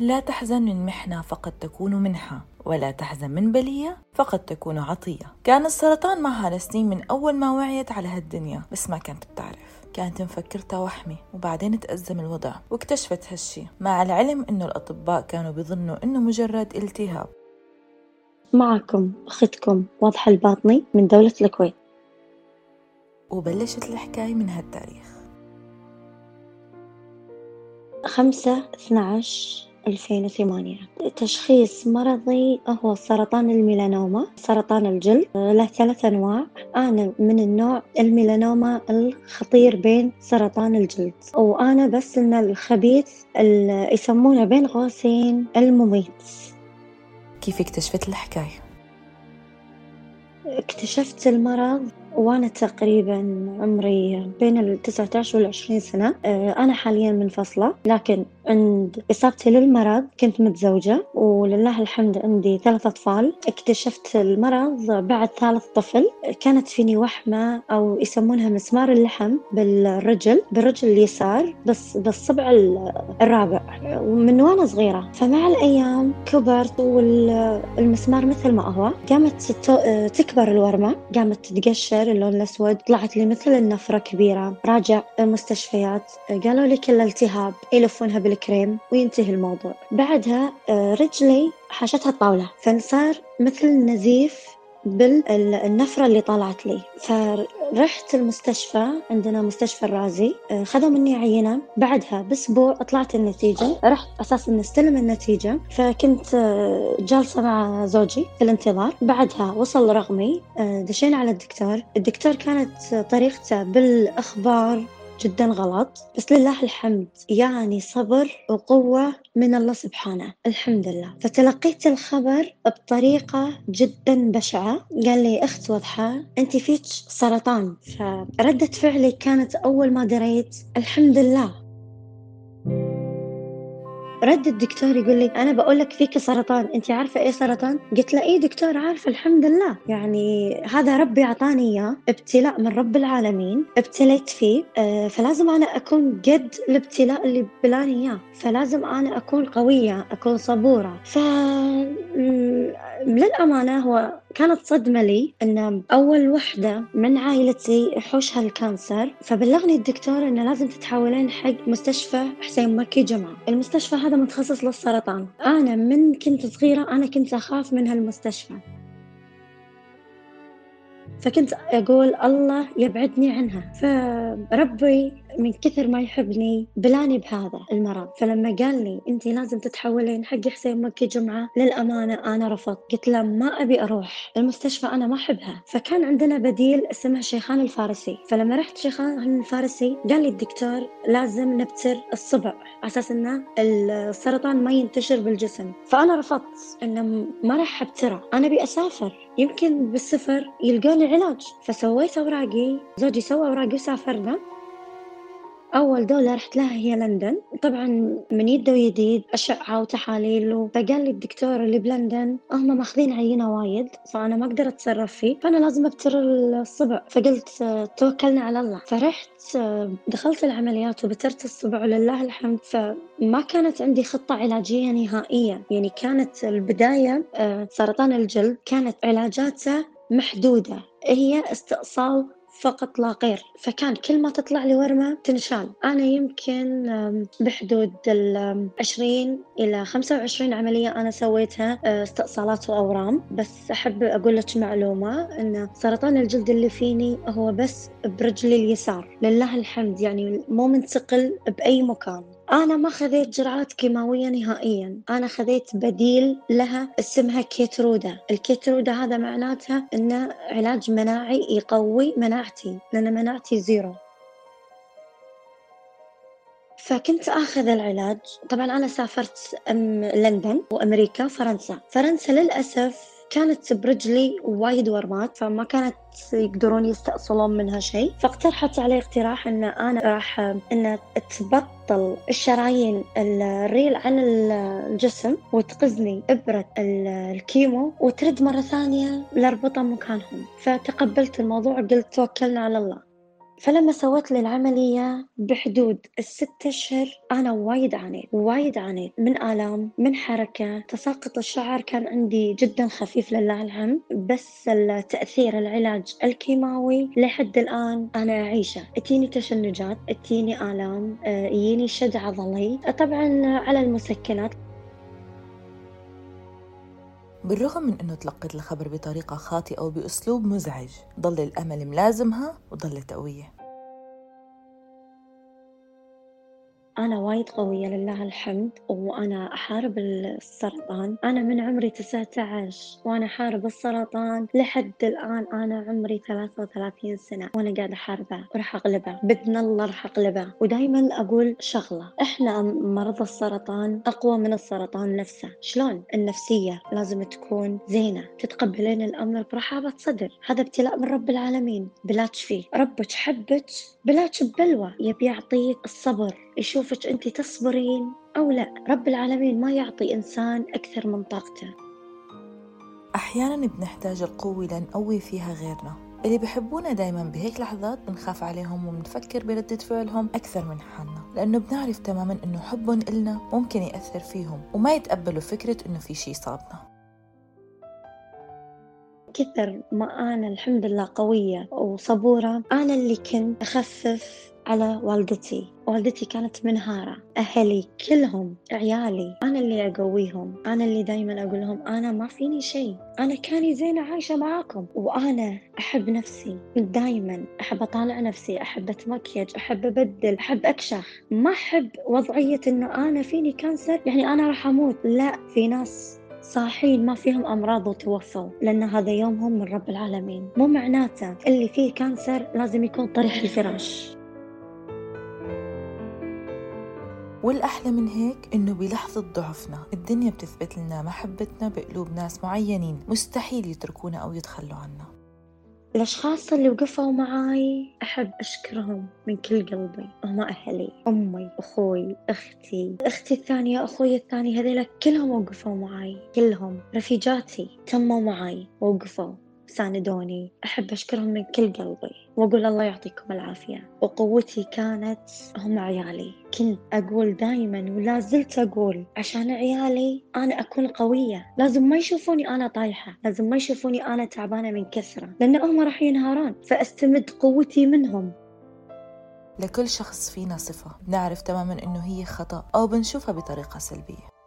لا تحزن من محنة فقد تكون منحة ولا تحزن من بلية فقد تكون عطية. كان السرطان معها لسنين من أول ما وعيت على هالدنيا بس ما كانت بتعرف. كانت مفكرتها وحمي وبعدين تأزم الوضع واكتشفت هالشي. مع العلم إنه الأطباء كانوا بيظنوا إنه مجرد التهاب. معكم أختكم واضحة الباطني من دولة الكويت. وبلشت الحكاية من هالتاريخ. خمسة اثناش ألفين وثمانية. تشخيص مرضي هو سرطان الميلانوما سرطان الجلد له ثلاث أنواع. أنا من النوع الميلانوما الخطير بين سرطان الجلد وأنا بس إن الخبيث اللي يسمونه بين قوسين المميت. كيف اكتشفت الحكاية؟ اكتشفت المرض وأنا تقريبا عمري بين التسعة عشر والعشرين سنة. آه، أنا حاليا منفصلة لكن عند إصابتي للمرض كنت متزوجة ولله الحمد عندي ثلاث أطفال. اكتشفت المرض بعد ثالث طفل. كانت فيني وحمة أو يسمونها مسمار اللحم بالرجل بالرجل اليسار بس بالصبع الرابع ومن وأنا صغيرة. فمع الأيام كبرت والمسمار مثل ما هو قامت تكبر الورمة قامت تتقشر اللون الأسود طلعت لي مثل النفرة كبيرة. راجع المستشفيات قالوا لي كل التهاب يلفونها بالكريم وينتهي الموضوع. بعدها آه، رجلي حاشتها الطاولة فصار مثل نزيف بالنفرة اللي طلعت لي. فرحت المستشفى عندنا مستشفى الرازي. آه، خذوا مني عينة. بعدها بأسبوع طلعت النتيجة. رحت أساس إني أستلم النتيجة. فكنت آه، جالسة مع زوجي في الانتظار. بعدها وصل رقمي. دشينا على الدكتور. الدكتور كانت طريقته بالإخبار جدا غلط. بس لله الحمد يعني صبر وقوة من الله سبحانه. الحمد لله. فتلقيت الخبر بطريقة جدا بشعة. قال لي أخت وضحى أنت فيك سرطان. فردة فعلي كانت أول ما دريت الحمد لله. رد الدكتور يقول لي أنا بقول لك فيك سرطان أنت عارفة إيه سرطان؟ قلت له إيه دكتور عارفة الحمد لله. يعني هذا ربي أعطاني إياه ابتلاء من رب العالمين ابتليت فيه آه فلازم أنا أكون قد الابتلاء اللي بلاني إياه فلازم أنا أكون قوية أكون صبورة. ف للأمانة هو كانت صدمة لي أن أول وحدة من عائلتي يحوشها ال cancer. فبلغني الدكتور أنه لازم تتحولين حق مستشفى حسين مكي جمعة. المستشفى هذا متخصص للسرطان. أنا من كنت صغيرة أنا كنت أخاف من هالمستشفى. فكنت أقول الله يبعدني عنها. فربي من كثر ما يحبني بلاني بهذا المرض. فلما قال لي أنت لازم تتحولين حق حسين مكي جمعة للأمانة أنا رفضت. قلت له ما أبي أروح المستشفى أنا ما أحبها. فكان عندنا بديل اسمه شيخان الفارسي. فلما رحت شيخان الفارسي قال لي الدكتور لازم نبتر الصبع على أساس أنه السرطان ما ينتشر بالجسم. فأنا رفضت أنه ما راح أبتره. أنا أبي أسافر. يمكن بالسفر يلقوني علاج. فسويت أوراقي زوجي سوى أوراقي وسافرنا. أول دولة رحت لها هي لندن. طبعا من يده ويديد أشعة وتحاليل فقال لي الدكتور اللي بلندن. هم ماخذين عينة وايد فأنا ما أقدر أتصرف فيه. فأنا لازم أبتر الصبع فقلت توكلنا على الله. فرحت دخلت العمليات وبترت الصبع ولله الحمد. فما كانت عندي خطة علاجية نهائية يعني كانت البداية آه، سرطان الجلد كانت علاجاته محدودة. هي استئصال فقط لا غير. فكان كل ما تطلع لي ورمة تنشال أنا يمكن بحدود العشرين إلى خمسة وعشرين عملية أنا سويتها آه، استئصالات وأورام. بس أحب أقول لك معلومة أن سرطان الجلد اللي فيني هو بس برجلي اليسار. لله الحمد يعني مو منتقل بأي مكان. أنا ما خذيت جرعات كيماوية نهائيا. أنا خذيت بديل لها اسمها Keytruda. ال Keytruda هذا معناتها إنه علاج مناعي يقوي مناعتي لأن مناعتي zero. فكنت آخذ العلاج. طبعا أنا سافرت لندن وأمريكا وفرنسا. فرنسا للأسف كانت برجلي وايد ورمات فما كانت يقدرون يستأصلون منها شيء. فاقترحت علي اقتراح إن أنا راح إن تبطل الشرايين الريل عن الجسم وتقزني إبرة الكيمو وترد مرة ثانية لاربطها مكانهم. فتقبلت الموضوع وقلت توكلنا على الله. فلما سوت لي العملية بحدود الست أشهر أنا وايد عانيت وايد عانيت من آلام من حركة. تساقط الشعر كان عندي جدا خفيف لله الحمد بس التأثير العلاج الكيماوي لحد الآن أنا أعيشه. تجيني تشنجات تجيني آلام آه، يجيني شد عضلي. طبعا على المسكنات. بالرغم من أنه تلقت الخبر بطريقة خاطئة وبأسلوب مزعج ضل الأمل ملازمها وضلت قوية أنا وايد قوية لله الحمد وأنا أحارب السرطان. أنا من عمري تسعة عشر وأنا أحارب السرطان لحد الآن. أنا عمري ثلاثة وثلاثين سنة وأنا قاعدة أحاربه وراح أغلبه. بإذن الله راح أغلبه. ودايما أقول شغلة. إحنا مرضى السرطان أقوى من السرطان نفسه. شلون؟ النفسية لازم تكون زينة. تتقبلين الأمر برحابة صدر. هذا ابتلاء من رب العالمين. بلا تشفيه ربك حبك بلا بلوى يبي يعطيك الصبر. يشوفك أنت تصبرين أو لا. رب العالمين ما يعطي إنسان أكثر من طاقته. أحيانا بنحتاج القوة لنقوي فيها غيرنا. اللي بحبونا دايما بهيك لحظات بنخاف عليهم وبنفكر بردة فعلهم أكثر من حالنا. لأنه بنعرف تماما إنه حبهم إلنا ممكن يأثر فيهم وما يتقبلوا فكرة إنه في شي صابنا كثر ما أنا الحمد لله قوية وصبورة أنا اللي كنت أخفف على والدتي. والدتي كانت منهارة. أهلي كلهم عيالي أنا اللي أقويهم. أنا اللي دايما أقول لهم أنا ما فيني شيء. أنا كاني زينة عايشة معاكم. وأنا أحب نفسي. دايما أحب أطالع نفسي. أحب أتمكيج. أحب أبدل. أحب أكشخ. ما أحب وضعية إنه أنا فيني cancer. يعني أنا راح أموت. لا في ناس صاحين ما فيهم أمراض وتوفوا. لأن هذا يومهم من رب العالمين. مو معناته اللي فيه cancer لازم يكون طريح الفراش. والأحلى من هيك إنه بلحظة ضعفنا الدنيا بتثبت لنا محبتنا بقلوب ناس معينين مستحيل يتركونا أو يتخلوا عنا. الأشخاص اللي وقفوا معاي أحب أشكرهم من كل قلبي. هم أهلي أمي أخوي أختي. أختي الثانية أخوي الثاني هذيلا كلهم وقفوا معاي. كلهم رفيجاتي تموا معاي وقفوا ساندوني. أحب أشكرهم من كل قلبي وأقول الله يعطيكم العافية. وقوتي كانت هم عيالي. كنت أقول دايما ولا زلت أقول عشان عيالي أنا أكون قوية. لازم ما يشوفوني أنا طايحة. لازم ما يشوفوني أنا تعبانة من كثرة. لأن هم راح ينهارون. فأستمد قوتي منهم. لكل شخص فينا صفة. بنعرف تماما إنه هي خطأ أو بنشوفها بطريقة سلبية.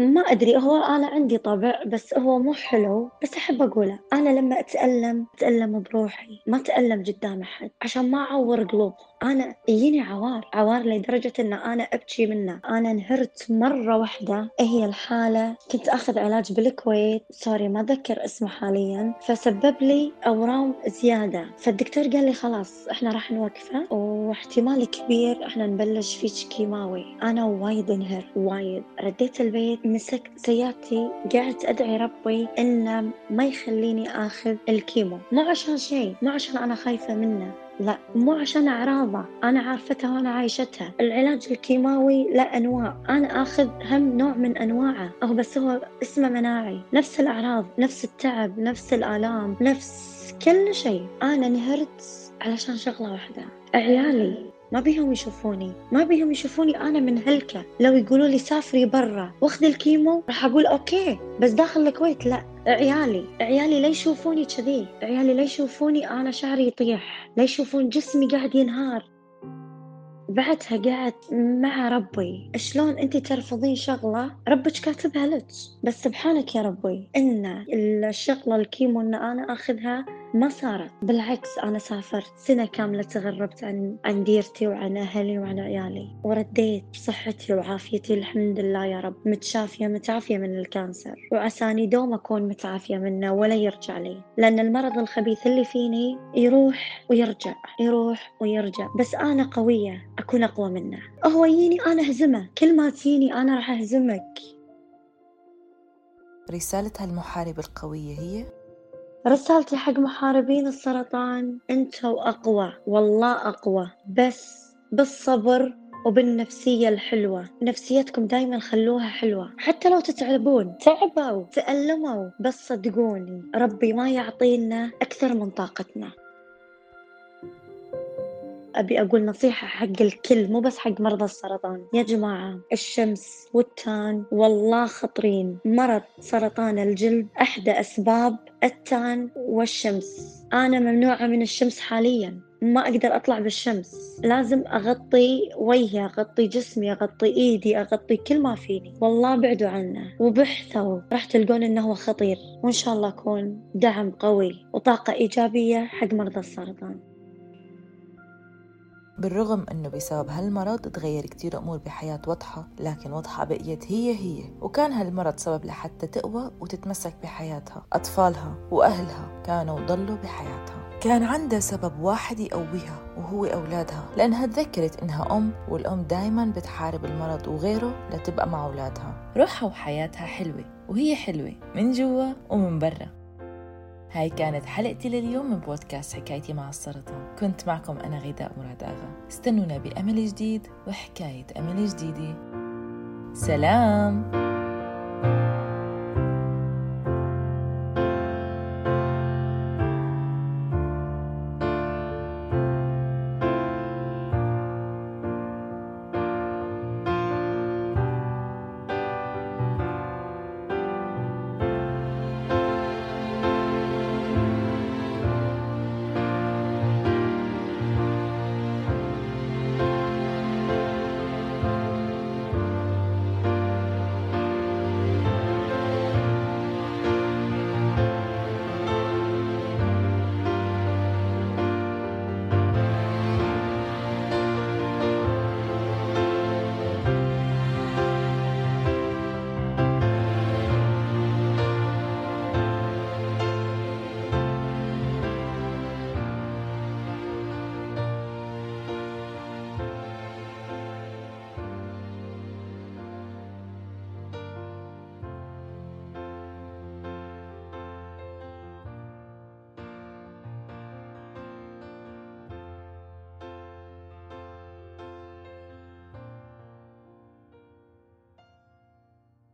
ما أدري هو أنا عندي طبع بس هو مو حلو بس أحب أقوله. أنا لما أتألم أتألم بروحي ما أتألم قدام أحد عشان ما أعور قلوب أنا يجيني عوار عوار لدرجة إن أنا أبكي منه. أنا انهرت مرة واحدة هي الحالة كنت أخذ علاج بالكويت. sorry ما أذكر اسمه حاليا. فسبب لي أورام زيادة. فالدكتور قال لي خلاص إحنا راح نوقفه. واحتمال كبير إحنا نبلش فيك كيماوي. أنا وايد انهرت وايد. رديت البيت مسكت سيارتي قعدت أدعي ربي إنه ما يخليني آخذ ال chemo. مو عشان شيء مو عشان أنا خايفة منه. لا مو عشان أعراضه أنا عارفتها وأنا عايشتها. العلاج الكيماوي له أنواع. أنا آخذ هم نوع من أنواعه. أو بس هو اسمه مناعي. نفس الأعراض نفس التعب نفس الآلام نفس كل شيء. أنا انهرت علشان شغلة واحدة. عيالي ما بيهم يشوفوني. ما بيهم يشوفوني أنا منهلكة. لو يقولوا لي سافري برا واخذي ال chemo راح أقول okay بس داخل الكويت لا. عيالي عيالي لا يشوفوني كذي. عيالي لا يشوفوني أنا شعري يطيح. لا يشوفون جسمي قاعد ينهار. بعدها قعدت مع ربي. شلون انت ترفضين شغلة؟ ربك كاتبها لك. بس سبحانك يا ربي. إن الشغلة ال chemo إن أنا آخذها ما صارت. بالعكس أنا سافرت سنة كاملة تغربت عن عن ديرتي وعن أهلي وعن عيالي. ورديت بصحتي وعافيتي الحمد لله يا رب. متشافية متعافية من ال cancer. وعساني دوم أكون متعافية منه ولا يرجع لي. لأن المرض الخبيث اللي فيني يروح ويرجع يروح ويرجع. بس أنا قوية أكون أقوى منه. هو يجيني أنا أهزمه كل ما تجيني أنا راح أهزمك. رسالة هالمحاربة القوية هي؟ رسالتي حق محاربين السرطان أنتوا أقوى والله أقوى بس بالصبر وبالنفسية الحلوة. نفسيتكم دايما خلوها حلوة حتى لو تتعبون تعبوا تألموا بس صدقوني ربي ما يعطينا أكثر من طاقتنا. أبي أقول نصيحة حق الكل مو بس حق مرضى السرطان. يا جماعة الشمس والتان والله خطرين. مرض سرطان الجلد أحدى أسباب التان والشمس. أنا ممنوعة من الشمس حاليا. ما أقدر أطلع بالشمس. لازم أغطي وجهي أغطي جسمي أغطي إيدي أغطي كل ما فيني. والله بعدوا عنه وبحثوا. راح تلقون إنه هو خطير. وإن شاء الله أكون دعم قوي وطاقة إيجابية حق مرضى السرطان. بالرغم إنه بسبب هالمرض تغير كتير أمور بحياة وضحى لكن وضحى بقيت هي هي. وكان هالمرض سبب لحتى تقوى وتتمسك بحياتها. أطفالها وأهلها كانوا ضلوا بحياتها. كان عندها سبب واحد يقويها وهو أولادها. لأنها تذكرت إنها أم والأم دايما بتحارب المرض وغيره لتبقى مع أولادها. روحها وحياتها حلوة وهي حلوة من جوا ومن برا. هاي كانت حلقتي لليوم من بودكاست حكايتي مع السرطان. كنت معكم أنا غداء مراد آغا استنونا بأمل جديد وحكاية أمل جديدة. سلام!